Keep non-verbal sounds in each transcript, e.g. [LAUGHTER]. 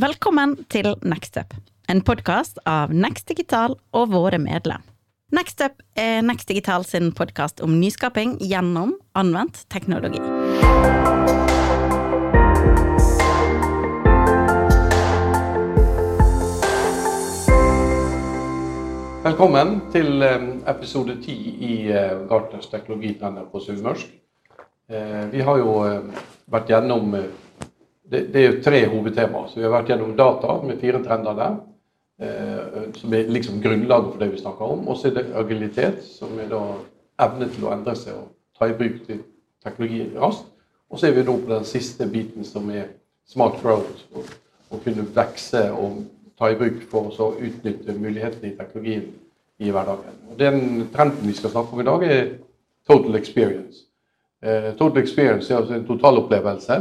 Velkommen til Nextup, en podkast av Next Digital og våre medlem. Nextup er Next Digital sin podkast om nyskaping gjennom anvendt teknologi. Velkommen til eh, episode 10 i eh, Gartners teknologitrender på Sunnmørsk. Eh, Vi har jo vært gjennom det, det er jo tre hovedtemaer. Så vi har vært gjennom data med fire trender der. eh, Som er liksom grunnlaget for det vi snakker om. Og så er det agilitet, som er da evne til å endre seg og ta i bruk til teknologi raskt. Og så er vi nå på den siste biten, som er smart growth. Å, kunne vokse og ta i bruk for å utnytte mulighetene i teknologien i hverdagen. Og Den trenden vi skal snakke om i dag, er total experience. Eh, total experience er altså en totalopplevelse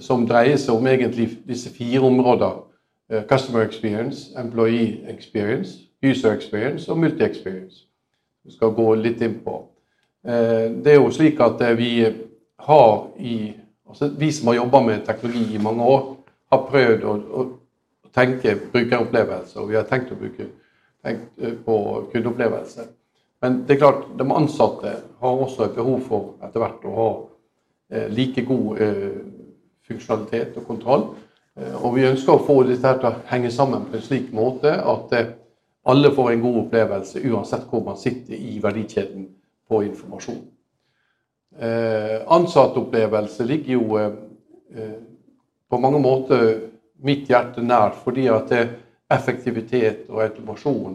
som dreier seg om egentlig disse fire områder. Eh, customer experience, employee experience, user experience og multi-experience. Vi skal gå litt inn på. Eh, det er jo slik at eh, vi har i altså Vi som har jobba med teknologi i mange år, har prøvd å, å tenke brukeropplevelse, og vi har tenkt bruke tenkt på kundeopplevelse. Men det er klart, de ansatte har også et behov for etter hvert å ha like god funksjonalitet og kontroll. Eh, og vi ønsker å få dette her til å henge sammen på en slik måte at eh, alle får en god opplevelse uansett hvor man sitter i verdikjeden på informasjon. Eh, Ansatteopplevelse ligger jo på mange måter mitt hjerte nært, fordi at effektivitet og automasjon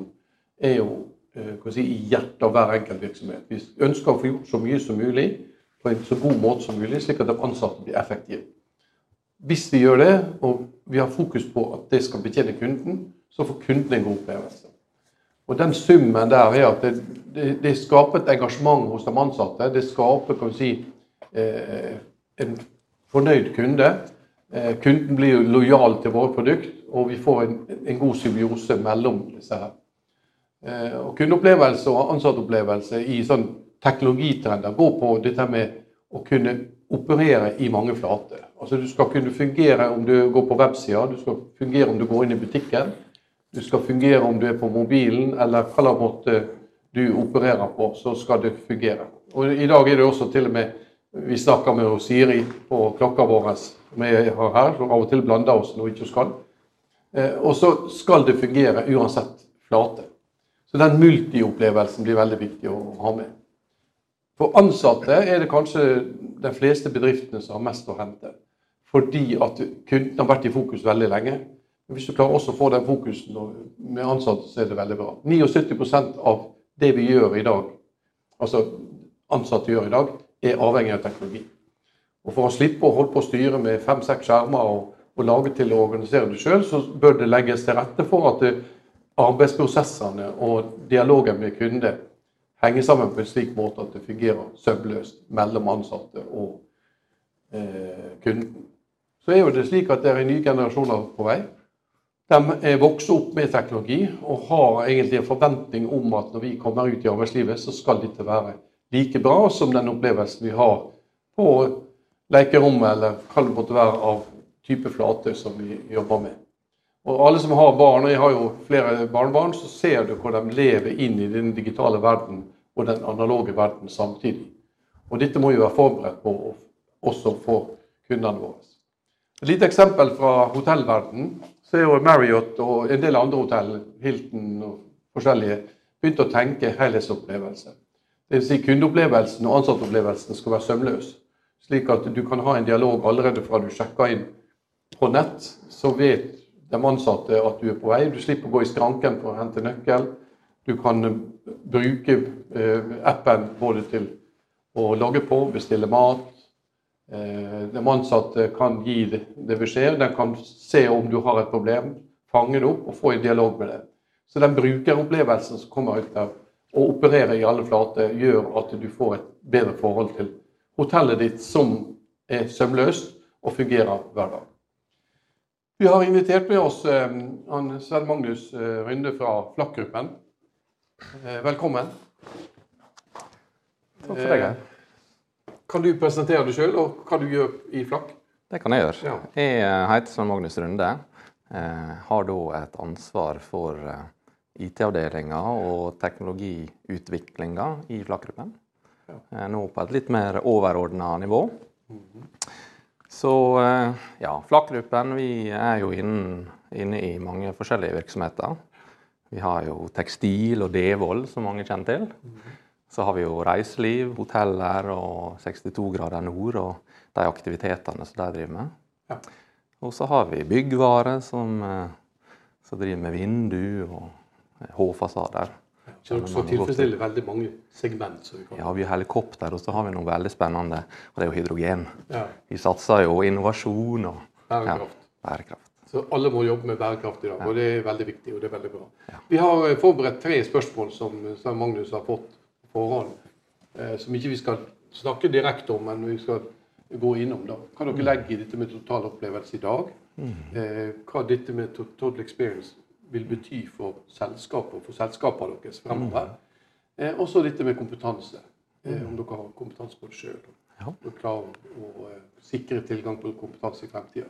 er jo si, i hjertet av hver enkelt virksomhet. Vi ønsker å få gjort så mye som mulig på en så god måte som mulig, slik at de ansatte blir effektive. Hvis vi gjør det, og vi har fokus på at det skal betjene kunden, så får kunden en god opplevelse. Og den summen der er at det, det, det skaper et engasjement hos de ansatte. Det skaper kan si, eh, en fornøyd kunde. Eh, kunden blir lojal til våre produkt, og vi får en, en god symbiose mellom disse her. Eh, og kundeopplevelse og ansattopplevelse i sånn teknologitrender går på dette med å kunne operere i mange flater. Altså Du skal kunne fungere om du går på websida, du skal fungere om du går inn i butikken. Du skal fungere om du er på mobilen, eller hva måte du opererer på, så skal det fungere. Og I dag er det også til og med Vi snakker med Siri på klokka vår jeg har her, som av og til blander oss når vi ikke skal. Eh, Og så skal det fungere uansett flate. Så den multiopplevelsen blir veldig viktig å ha med. For ansatte er det kanskje de fleste bedriftene som har mest å hente. Fordi at kunden har vært i fokus veldig lenge. Hvis du klarer også å få den fokusen med ansatte, så er det veldig bra. 79% av det vi gjør i dag, altså ansatte gjør i dag, er avhengig av teknologi. Og For å slippe å holde på å styre med fem-seks skjermer og, og lage til å organisere det sjøl, så bør det legges til rette for at arbeidsprosessene og dialogen med kunde henger sammen på en slik måte at det fungerer sømløst mellom ansatte og eh, kunden. Så er jo det slik at det er nye generasjoner på vei. De vokser opp med teknologi og har egentlig en forventning om at når vi kommer ut i arbeidslivet, så skal dette være like bra som den opplevelsen vi har på lekerommet, eller hva det måtte være av type flate som vi jobber med. Og alle som har barn, og jeg har jo flere barnebarn, så ser du hvor de lever inn i den digitale verden og den analoge verden samtidig. Og dette må jo være forberedt på også for kundene våre. Et lite eksempel fra hotellverdenen. Så er jo Marriott og en del andre hotell, Hilton og forskjellige, begynt å tenke helhetsopplevelse. Vil si kundeopplevelsen og ansatteopplevelsen skal være sømløs. Slik at du kan ha en dialog allerede fra du sjekker inn på nett. Så vet de ansatte at du er på vei. Du slipper å gå i skranken for å hente nøkkel. Du kan bruke appen både til å logge på, bestille mat. De ansatte kan gi det beskjed. De kan se om du har et problem, fange det opp og få en dialog med det. Så den brukeropplevelsen som kommer ut der, å operere i alle flater, gjør at du får et bedre forhold til hotellet ditt, som er sømløst og fungerer hver dag. Vi har invitert med oss eh, Sven Magnus eh, Rynde fra Flakk-gruppen. Eh, velkommen. Takk for deg. Kan du presentere deg sjøl og hva du gjør i Flakk? Det kan jeg gjøre. Ja. Jeg heter Svein Magnus Runde. eh, har da et ansvar for IT-avdelinga og teknologiutviklinga i Flaggruppen. Eh, nå på et litt mer overordna nivå. Så eh, ja, Flaggruppen vi er jo inne, inne i mange forskjellige virksomheter. Vi har jo tekstil og Devold, som mange kjenner til. Så har vi jo reiseliv, hoteller og 62 grader nord og de aktivitetene som de driver med. Ja. Og så har vi byggvare som, eh, som driver med vindu og eh, H-fasader. Så dere skal tilfredsstille veldig mange segment. som vi kan. Ja, vi har helikopter, og så har vi noe veldig spennende, og det er jo hydrogen. Ja. Vi satser jo innovasjon og Bærekraft. Ja, bærekraft. Så alle må jobbe med bærekraft i dag, og det er veldig viktig og det er veldig bra. Vi har eh, forberedt tre spørsmål som, som Magnus har fått på forhånd, eh, som ikke vi skal snakke direkte om, men vi skal gå innom. da. Kan dere legge i dette med totalopplevelse i dag? Eh, hva dette med total experience vil bety for selskapet og for selskapene deres fremover? Eh, og så dette med kompetanse. Eh, om dere har kompetanse på det sjøl. Ja. Og klarer å eh, sikre tilgang på kompetanse i fremtida.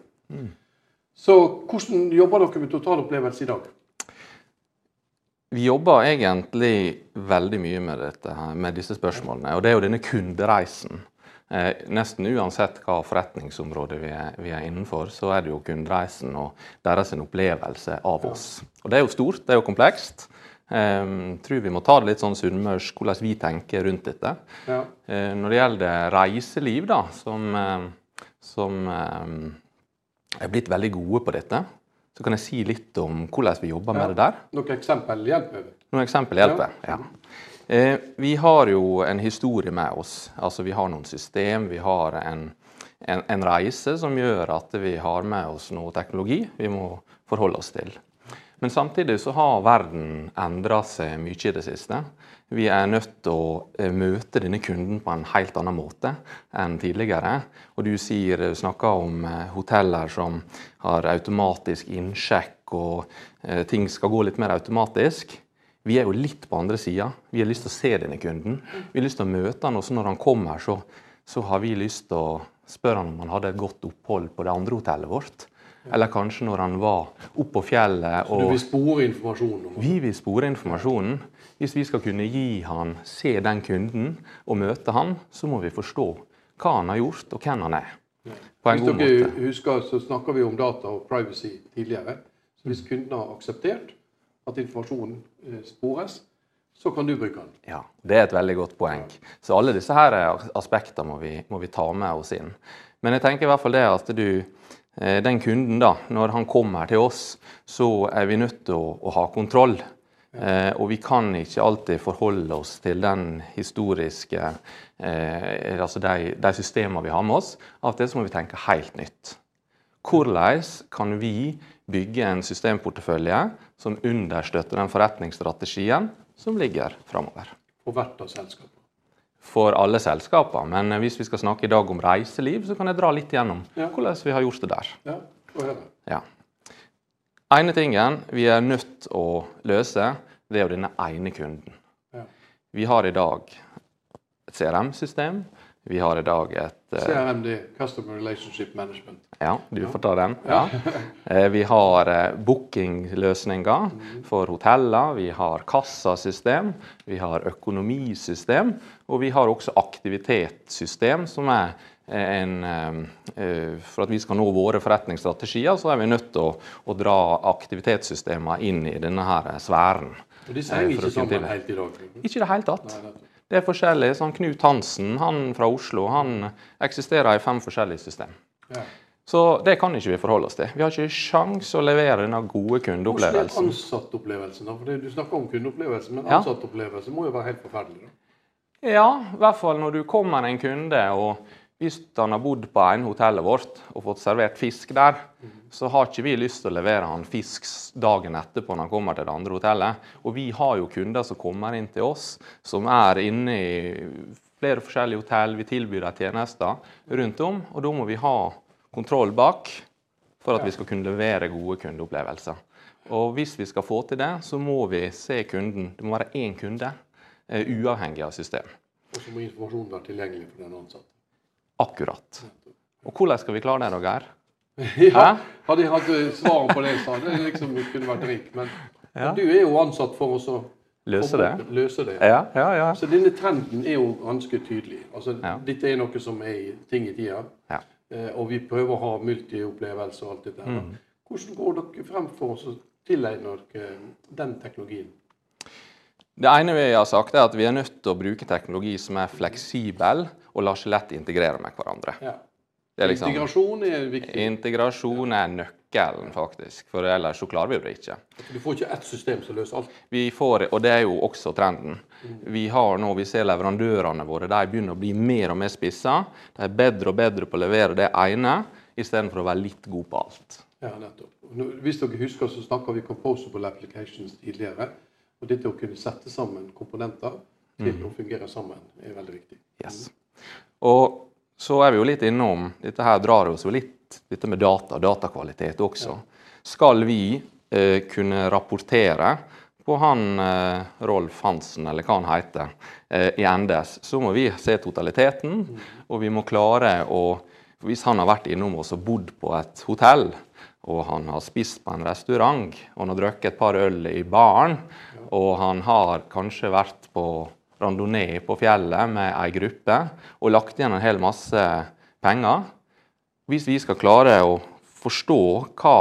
Så hvordan jobber dere med totalopplevelse i dag? Vi jobber egentlig veldig mye med, dette, med disse spørsmålene. Og det er jo denne kundereisen. Eh, nesten uansett hva forretningsområde vi er, vi er innenfor, så er det jo kundereisen og deres opplevelse av oss. Og det er jo stort, det er jo komplekst. Jeg tror vi må ta det litt sånn sunnmørsk, hvordan vi tenker rundt dette. Ja. Eh, når det gjelder reiseliv, da, som, eh, som er blitt veldig gode på dette, så kan jeg si litt om hvordan vi jobber med det der. Noen eksempel hjelper? Noen eksempel hjelper. Ja. Eh, vi har jo en historie med oss. Altså Vi har noen system, vi har en, en, en reise som gjør at vi har med oss noe teknologi vi må forholde oss til. Men samtidig så har verden endra seg mye i det siste. Vi er nødt til å eh, møte denne kunden på en helt annen måte enn tidligere. Og du sier, du snakker om eh, hoteller som har automatisk innsjekk, og eh, ting skal gå litt mer automatisk. Vi er jo litt på andre sida. Vi har lyst til å se denne kunden. Vi har lyst til å møte han, og så når han kommer, så, så har vi lyst til å spørre han om han hadde et godt opphold på det andre hotellet vårt. Eller kanskje når han var oppe på fjellet Du og vil spore informasjonen? vi vil spore informasjonen. Hvis vi skal kunne gi han, se den kunden og møte han, så må vi forstå hva han har gjort, og hvem han er. På en Hvis god dere husker, så snakka vi om data og privacy tidligere. Så hvis kunden har akseptert at informasjonen eh, spores, så kan du bruke den. Ja, Det er et veldig godt poeng. Så alle disse her aspektene må vi, må vi ta med oss inn. Men jeg tenker i hvert fall det at du, eh, den kunden, da, når han kommer til oss, så er vi nødt til å, å ha kontroll. Eh, og vi kan ikke alltid forholde oss til den historiske eh, Altså de, de systemene vi har med oss. Av og til må vi tenke helt nytt. Hvordan kan vi bygge en systemportefølje som understøtter den forretningsstrategien som ligger framover? For hvert av selskapene. For alle selskaper. Men hvis vi skal snakke i dag om reiseliv, så kan jeg dra litt gjennom Ja. hvordan vi har gjort det der. Ja, høre. Ja. ene tingen vi er nødt til å løse, det er jo denne ene kunden. Ja. Vi har i dag et CRM-system. Vi har i dag et uh, CRMD, Customer Relationship Management. Ja, du får ta den. Ja. Eh, Vi har uh, bookingløsninger for hoteller, vi har kassasystem, vi har økonomisystem, og vi har også aktivitetssystem, som er eh, en eh, eh, For at vi skal nå våre forretningsstrategier, så er vi nødt til å, å dra aktivitetssystemene inn i denne her sfæren. Og disse Eh, henger ikke sammen helt i dag. Ikke i det hele tatt. Nei. Det er forskjellig. Sånn Knut Hansen han fra Oslo han eksisterer i fem forskjellige system. Ja. Så det kan ikke vi forholde oss til. Vi har ikke sjans å levere denne gode kundeopplevelsen. Hvordan er kundeopplevelsen. ansattopplevelsen? da? Du snakker om kundeopplevelse, men ansattopplevelsen må jo være helt forferdelig. da. Ja, i hvert fall når du kommer en kunde, og hvis han har bodd på en hotellet vårt og fått servert fisk der, så har ikke vi lyst til å levere han fisk dagen etterpå når han kommer til det andre hotellet. Og vi har jo kunder som kommer inn til oss, som er inne i flere forskjellige hotell. Vi tilbyr dem tjenester rundt om, og da må vi ha kontroll bak for at vi skal kunne levere gode kundeopplevelser. Og hvis vi skal få til det, så må vi se kunden. Det må være én kunde, eh, uavhengig av system. Og så må informasjonen være tilgjengelig for den ansatte. Akkurat. Og hvordan skal vi klare det, da, Geir? [LAUGHS] Ja, hadde jeg hatt eh, svaret på det, så hadde jeg liksom kunne vært rik. Men, Ja. men du er jo ansatt for å Løse det. løse det. Ja, ja, ja. Så denne trenden er jo ganske tydelig. Altså. Dette er noe som er ting i tida. Ja. Eh, og vi prøver å ha multiopplevelser og alt dette. Mm. Hvordan går dere frem for å tilegne dere den teknologien? Det ene vi har sagt er at vi er nødt til å bruke teknologi som er fleksibel og lar lett integrere med hverandre. Ja. Det er liksom, Integrasjon er viktig. integrasjon er nøkkelen, faktisk. For ellers så klarer vi det ikke. Du får ikke ett system som løser alt. Vi får, og det er jo også trenden. Vi har nå, vi ser leverandørene våre de begynner å bli mer og mer spissa. De er bedre og bedre på å levere det ene, istedenfor å være litt gode på alt. Ja, nettopp. Hvis dere husker, så snakka vi composable applications tidligere. Og det å kunne sette sammen komponenter til å fungere sammen, er veldig viktig. Yes. Og så er vi jo litt innom Dette her drar oss jo litt dette med data datakvalitet også. Skal vi eh, kunne rapportere på han eh, Rolf Hansen, eller hva han heter, eh, i NDS, så må vi se totaliteten, og vi må klare å Hvis han har vært innom oss og bodd på et hotell, og han har spist på en restaurant, og han har drukket et par øl i baren, og han har kanskje vært på randonee på fjellet med ei gruppe og lagt igjen en hel masse penger. Hvis vi skal klare å forstå hva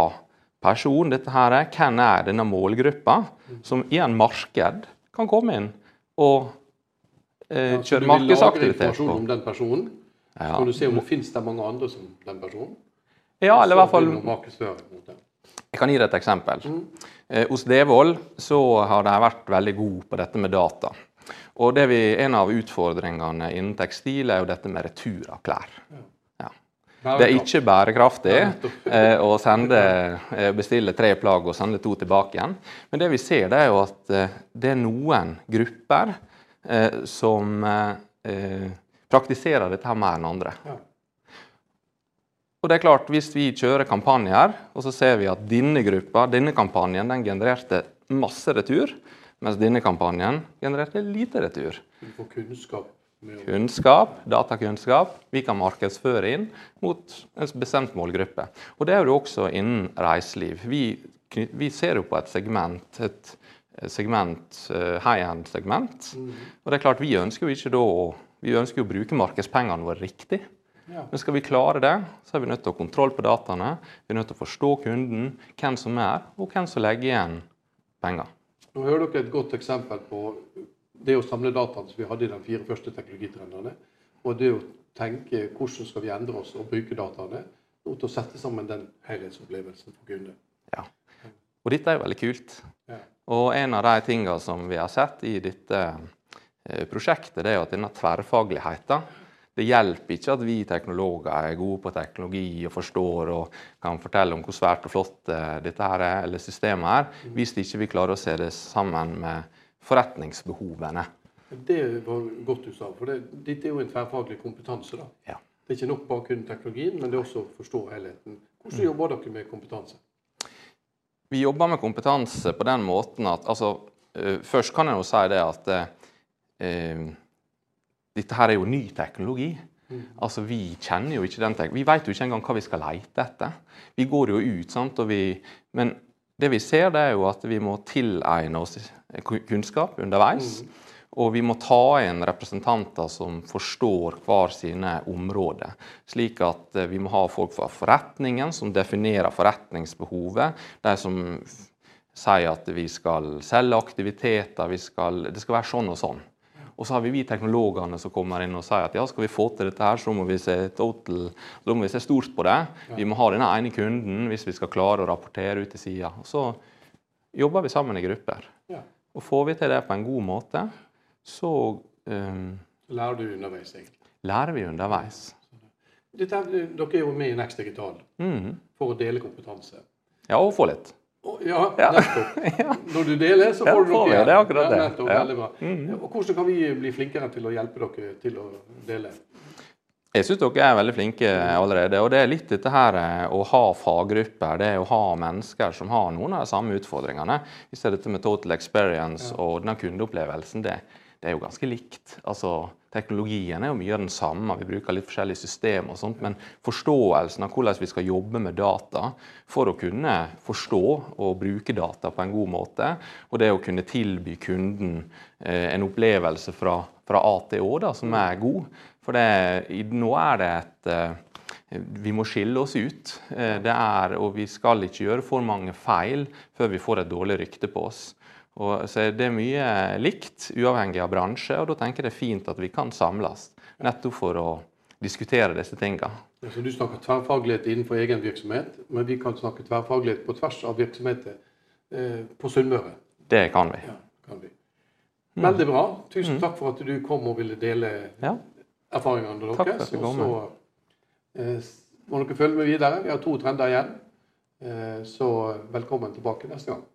person dette her er, hvem er denne målgruppa, som i en marked kan komme inn og eh, Ja, så på. du vil lagre markedsaktivitet informasjon om den personen, så Ja. kan du se om det finnes det mange andre som den personen. ja, eller i hvert fall. Jeg kan gi deg et eksempel. Eh, hos Devold så har de vært veldig gode på dette med data. Og det vi, En av utfordringene innen tekstil er jo dette med retur av klær. Ja. Det er ikke bærekraftig [LAUGHS] eh, å sende, eh, bestille tre plagg og sende to tilbake igjen. Men det vi ser, det er jo at eh, det er noen grupper eh, som eh, praktiserer dette her mer enn andre. Og det er klart, Hvis vi kjører kampanjer, og så ser vi at denne gruppa, denne kampanjen den genererte masse retur, mens denne kampanjen genererte lite retur. Du får kunnskap. Kunnskap, datakunnskap, vi kan markedsføre inn mot en bestemt målgruppe. Og Det er jo også innen reiseliv. Vi, vi ser jo på et segment, et segment, eh, high-end-segment. Og det er klart, Vi ønsker jo ikke da vi ønsker jo å bruke markedspengene våre riktig. ja. Men skal vi klare det, så er vi nødt til å ha kontroll på dataene. Vi er nødt til å forstå kunden, hvem som er, og hvem som legger igjen penger. Nå hører dere et godt eksempel på det å samle dataene som vi hadde i de fire første teknologitrendene. Og det å tenke hvordan skal vi endre oss og bruke dataene og til å sette sammen den helhetsopplevelsen for kunden. Ja. Og dette er jo veldig kult. Ja. Og en av de tingene som vi har sett i dette eh, prosjektet, det er jo at denne tverrfagligheten Det hjelper ikke at vi teknologer er gode på teknologi og forstår og kan fortelle om hvor svært og flott eh, dette her er, eller systemet er, hvis ikke vi klarer å se det sammen med forretningsbehovene. Det var godt du sa, for det, dette er jo en tverrfaglig kompetanse. da. Ja. Det er ikke nok bare kun teknologien, men det er også å forstå helheten. Hvordan jobber dere med kompetanse? Vi jobber med kompetanse på den måten at altså, eh, Først kan jeg jo si det at eh, eh, dette her er jo ny teknologi. Altså, Vi kjenner jo ikke den teknologi. Vi vet jo ikke engang hva vi skal lete etter. Vi går jo ut, sant, og vi, men det vi ser, det er jo at vi må tilegne oss kunnskap underveis. Og vi må ta inn representanter som forstår hver sine områder. Slik at eh, vi må ha folk fra forretningen som definerer forretningsbehovet. De som sier at vi skal selge aktiviteter, vi skal, det skal være sånn og sånn. Og så har vi vi teknologene som kommer inn og sier at ja, skal vi få til dette her, så må vi se total, må vi se stort på det. Vi må ha denne ene kunden hvis vi skal klare å rapportere ut til sida. Så jobber vi sammen i grupper. Ja. Og får vi til det på en god måte, så um, lærer du underveis, egentlig. lærer vi underveis. Dette, dere er jo med i Next Digital Mhm. for å dele kompetanse. Ja, og få litt. Ja, Ja. nettopp. [LAUGHS] Når du deler, så Ja, får du noe vi, igjen. det er akkurat det. Nettopp, veldig bra. Og hvordan kan vi bli flinkere til å hjelpe dere til å dele? Jeg syns dere er veldig flinke allerede. Og det er litt dette her eh, å ha faggrupper, det å ha mennesker som har noen av de samme utfordringene. Hvis det er dette med total experience og denne kundeopplevelsen, det, det er jo ganske likt. Altså, teknologien er jo mye av den samme, vi bruker litt forskjellige systemer og sånt, men forståelsen av hvordan vi skal jobbe med data for å kunne forstå og bruke data på en god måte, og det å kunne tilby kunden eh, en opplevelse fra, fra A til Å som er god. For det, nå er det et eh, vi må skille oss ut. Eh, det er, og vi skal ikke gjøre for mange feil før vi får et dårlig rykte på oss. Og så Det er mye likt, uavhengig av bransje, og da tenker jeg det er fint at vi kan samles. Nettopp for å diskutere disse tingene. Så du snakker tverrfaglighet innenfor egen virksomhet, men vi kan snakke tverrfaglighet på tvers av virksomheter eh, på Sunnmøre? Det kan vi. Ja, kan vi. Veldig bra. Tusen mm. takk for at du kom og ville dele ja. erfaringene deres. Takk for at du kom. Og så eh, må dere følge med videre. Vi har to trender igjen. Eh, så velkommen tilbake neste gang.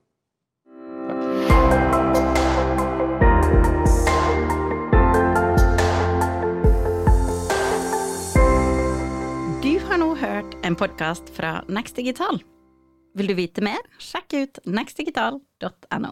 En podkast fra Next Digital. Vil du vite mer, sjekk ut nextdigital.no.